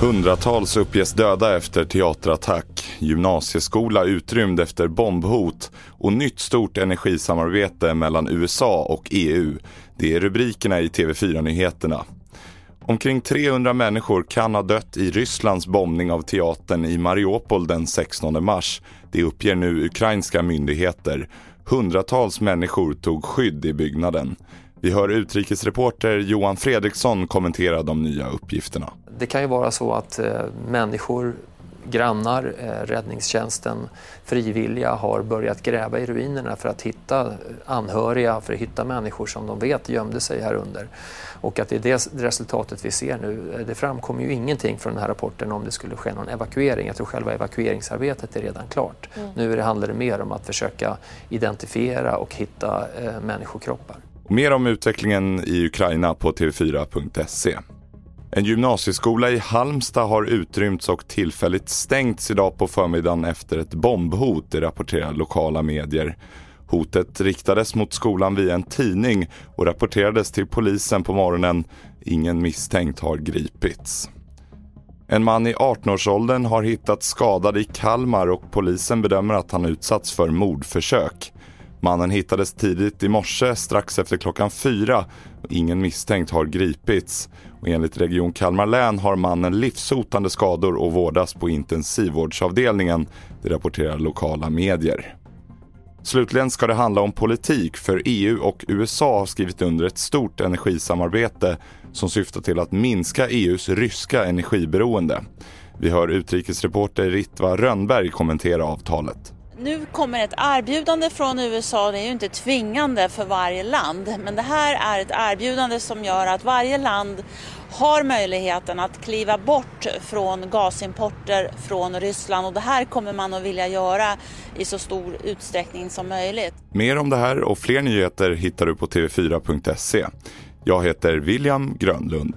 Hundratals uppges döda efter teaterattack, gymnasieskola utrymd efter bombhot och nytt stort energisamarbete mellan USA och EU. Det är rubrikerna i TV4-nyheterna. Omkring 300 människor kan ha dött i Rysslands bombning av teatern i Mariupol den 16 mars. Det uppger nu ukrainska myndigheter. Hundratals människor tog skydd i byggnaden. Vi hör utrikesreporter Johan Fredriksson kommentera de nya uppgifterna. Det kan ju vara så att eh, människor, grannar, eh, räddningstjänsten, frivilliga har börjat gräva i ruinerna för att hitta anhöriga, för att hitta människor som de vet gömde sig här under. Och att det är det resultatet vi ser nu. Det framkommer ju ingenting från den här rapporten om det skulle ske någon evakuering. Jag tror själva evakueringsarbetet är redan klart. Mm. Nu handlar det mer om att försöka identifiera och hitta eh, människokroppar. Mer om utvecklingen i Ukraina på tv4.se. En gymnasieskola i Halmstad har utrymts och tillfälligt stängts idag på förmiddagen efter ett bombhot, det rapporterar lokala medier. Hotet riktades mot skolan via en tidning och rapporterades till polisen på morgonen. Ingen misstänkt har gripits. En man i 18-årsåldern har hittats skadad i Kalmar och polisen bedömer att han utsatts för mordförsök. Mannen hittades tidigt i morse strax efter klockan fyra. Ingen misstänkt har gripits. Och enligt Region Kalmar län har mannen livshotande skador och vårdas på intensivvårdsavdelningen. Det rapporterar lokala medier. Slutligen ska det handla om politik för EU och USA har skrivit under ett stort energisamarbete som syftar till att minska EUs ryska energiberoende. Vi hör utrikesreporter Ritva Rönnberg kommentera avtalet. Nu kommer ett erbjudande från USA, det är ju inte tvingande för varje land, men det här är ett erbjudande som gör att varje land har möjligheten att kliva bort från gasimporter från Ryssland och det här kommer man att vilja göra i så stor utsträckning som möjligt. Mer om det här och fler nyheter hittar du på tv4.se. Jag heter William Grönlund.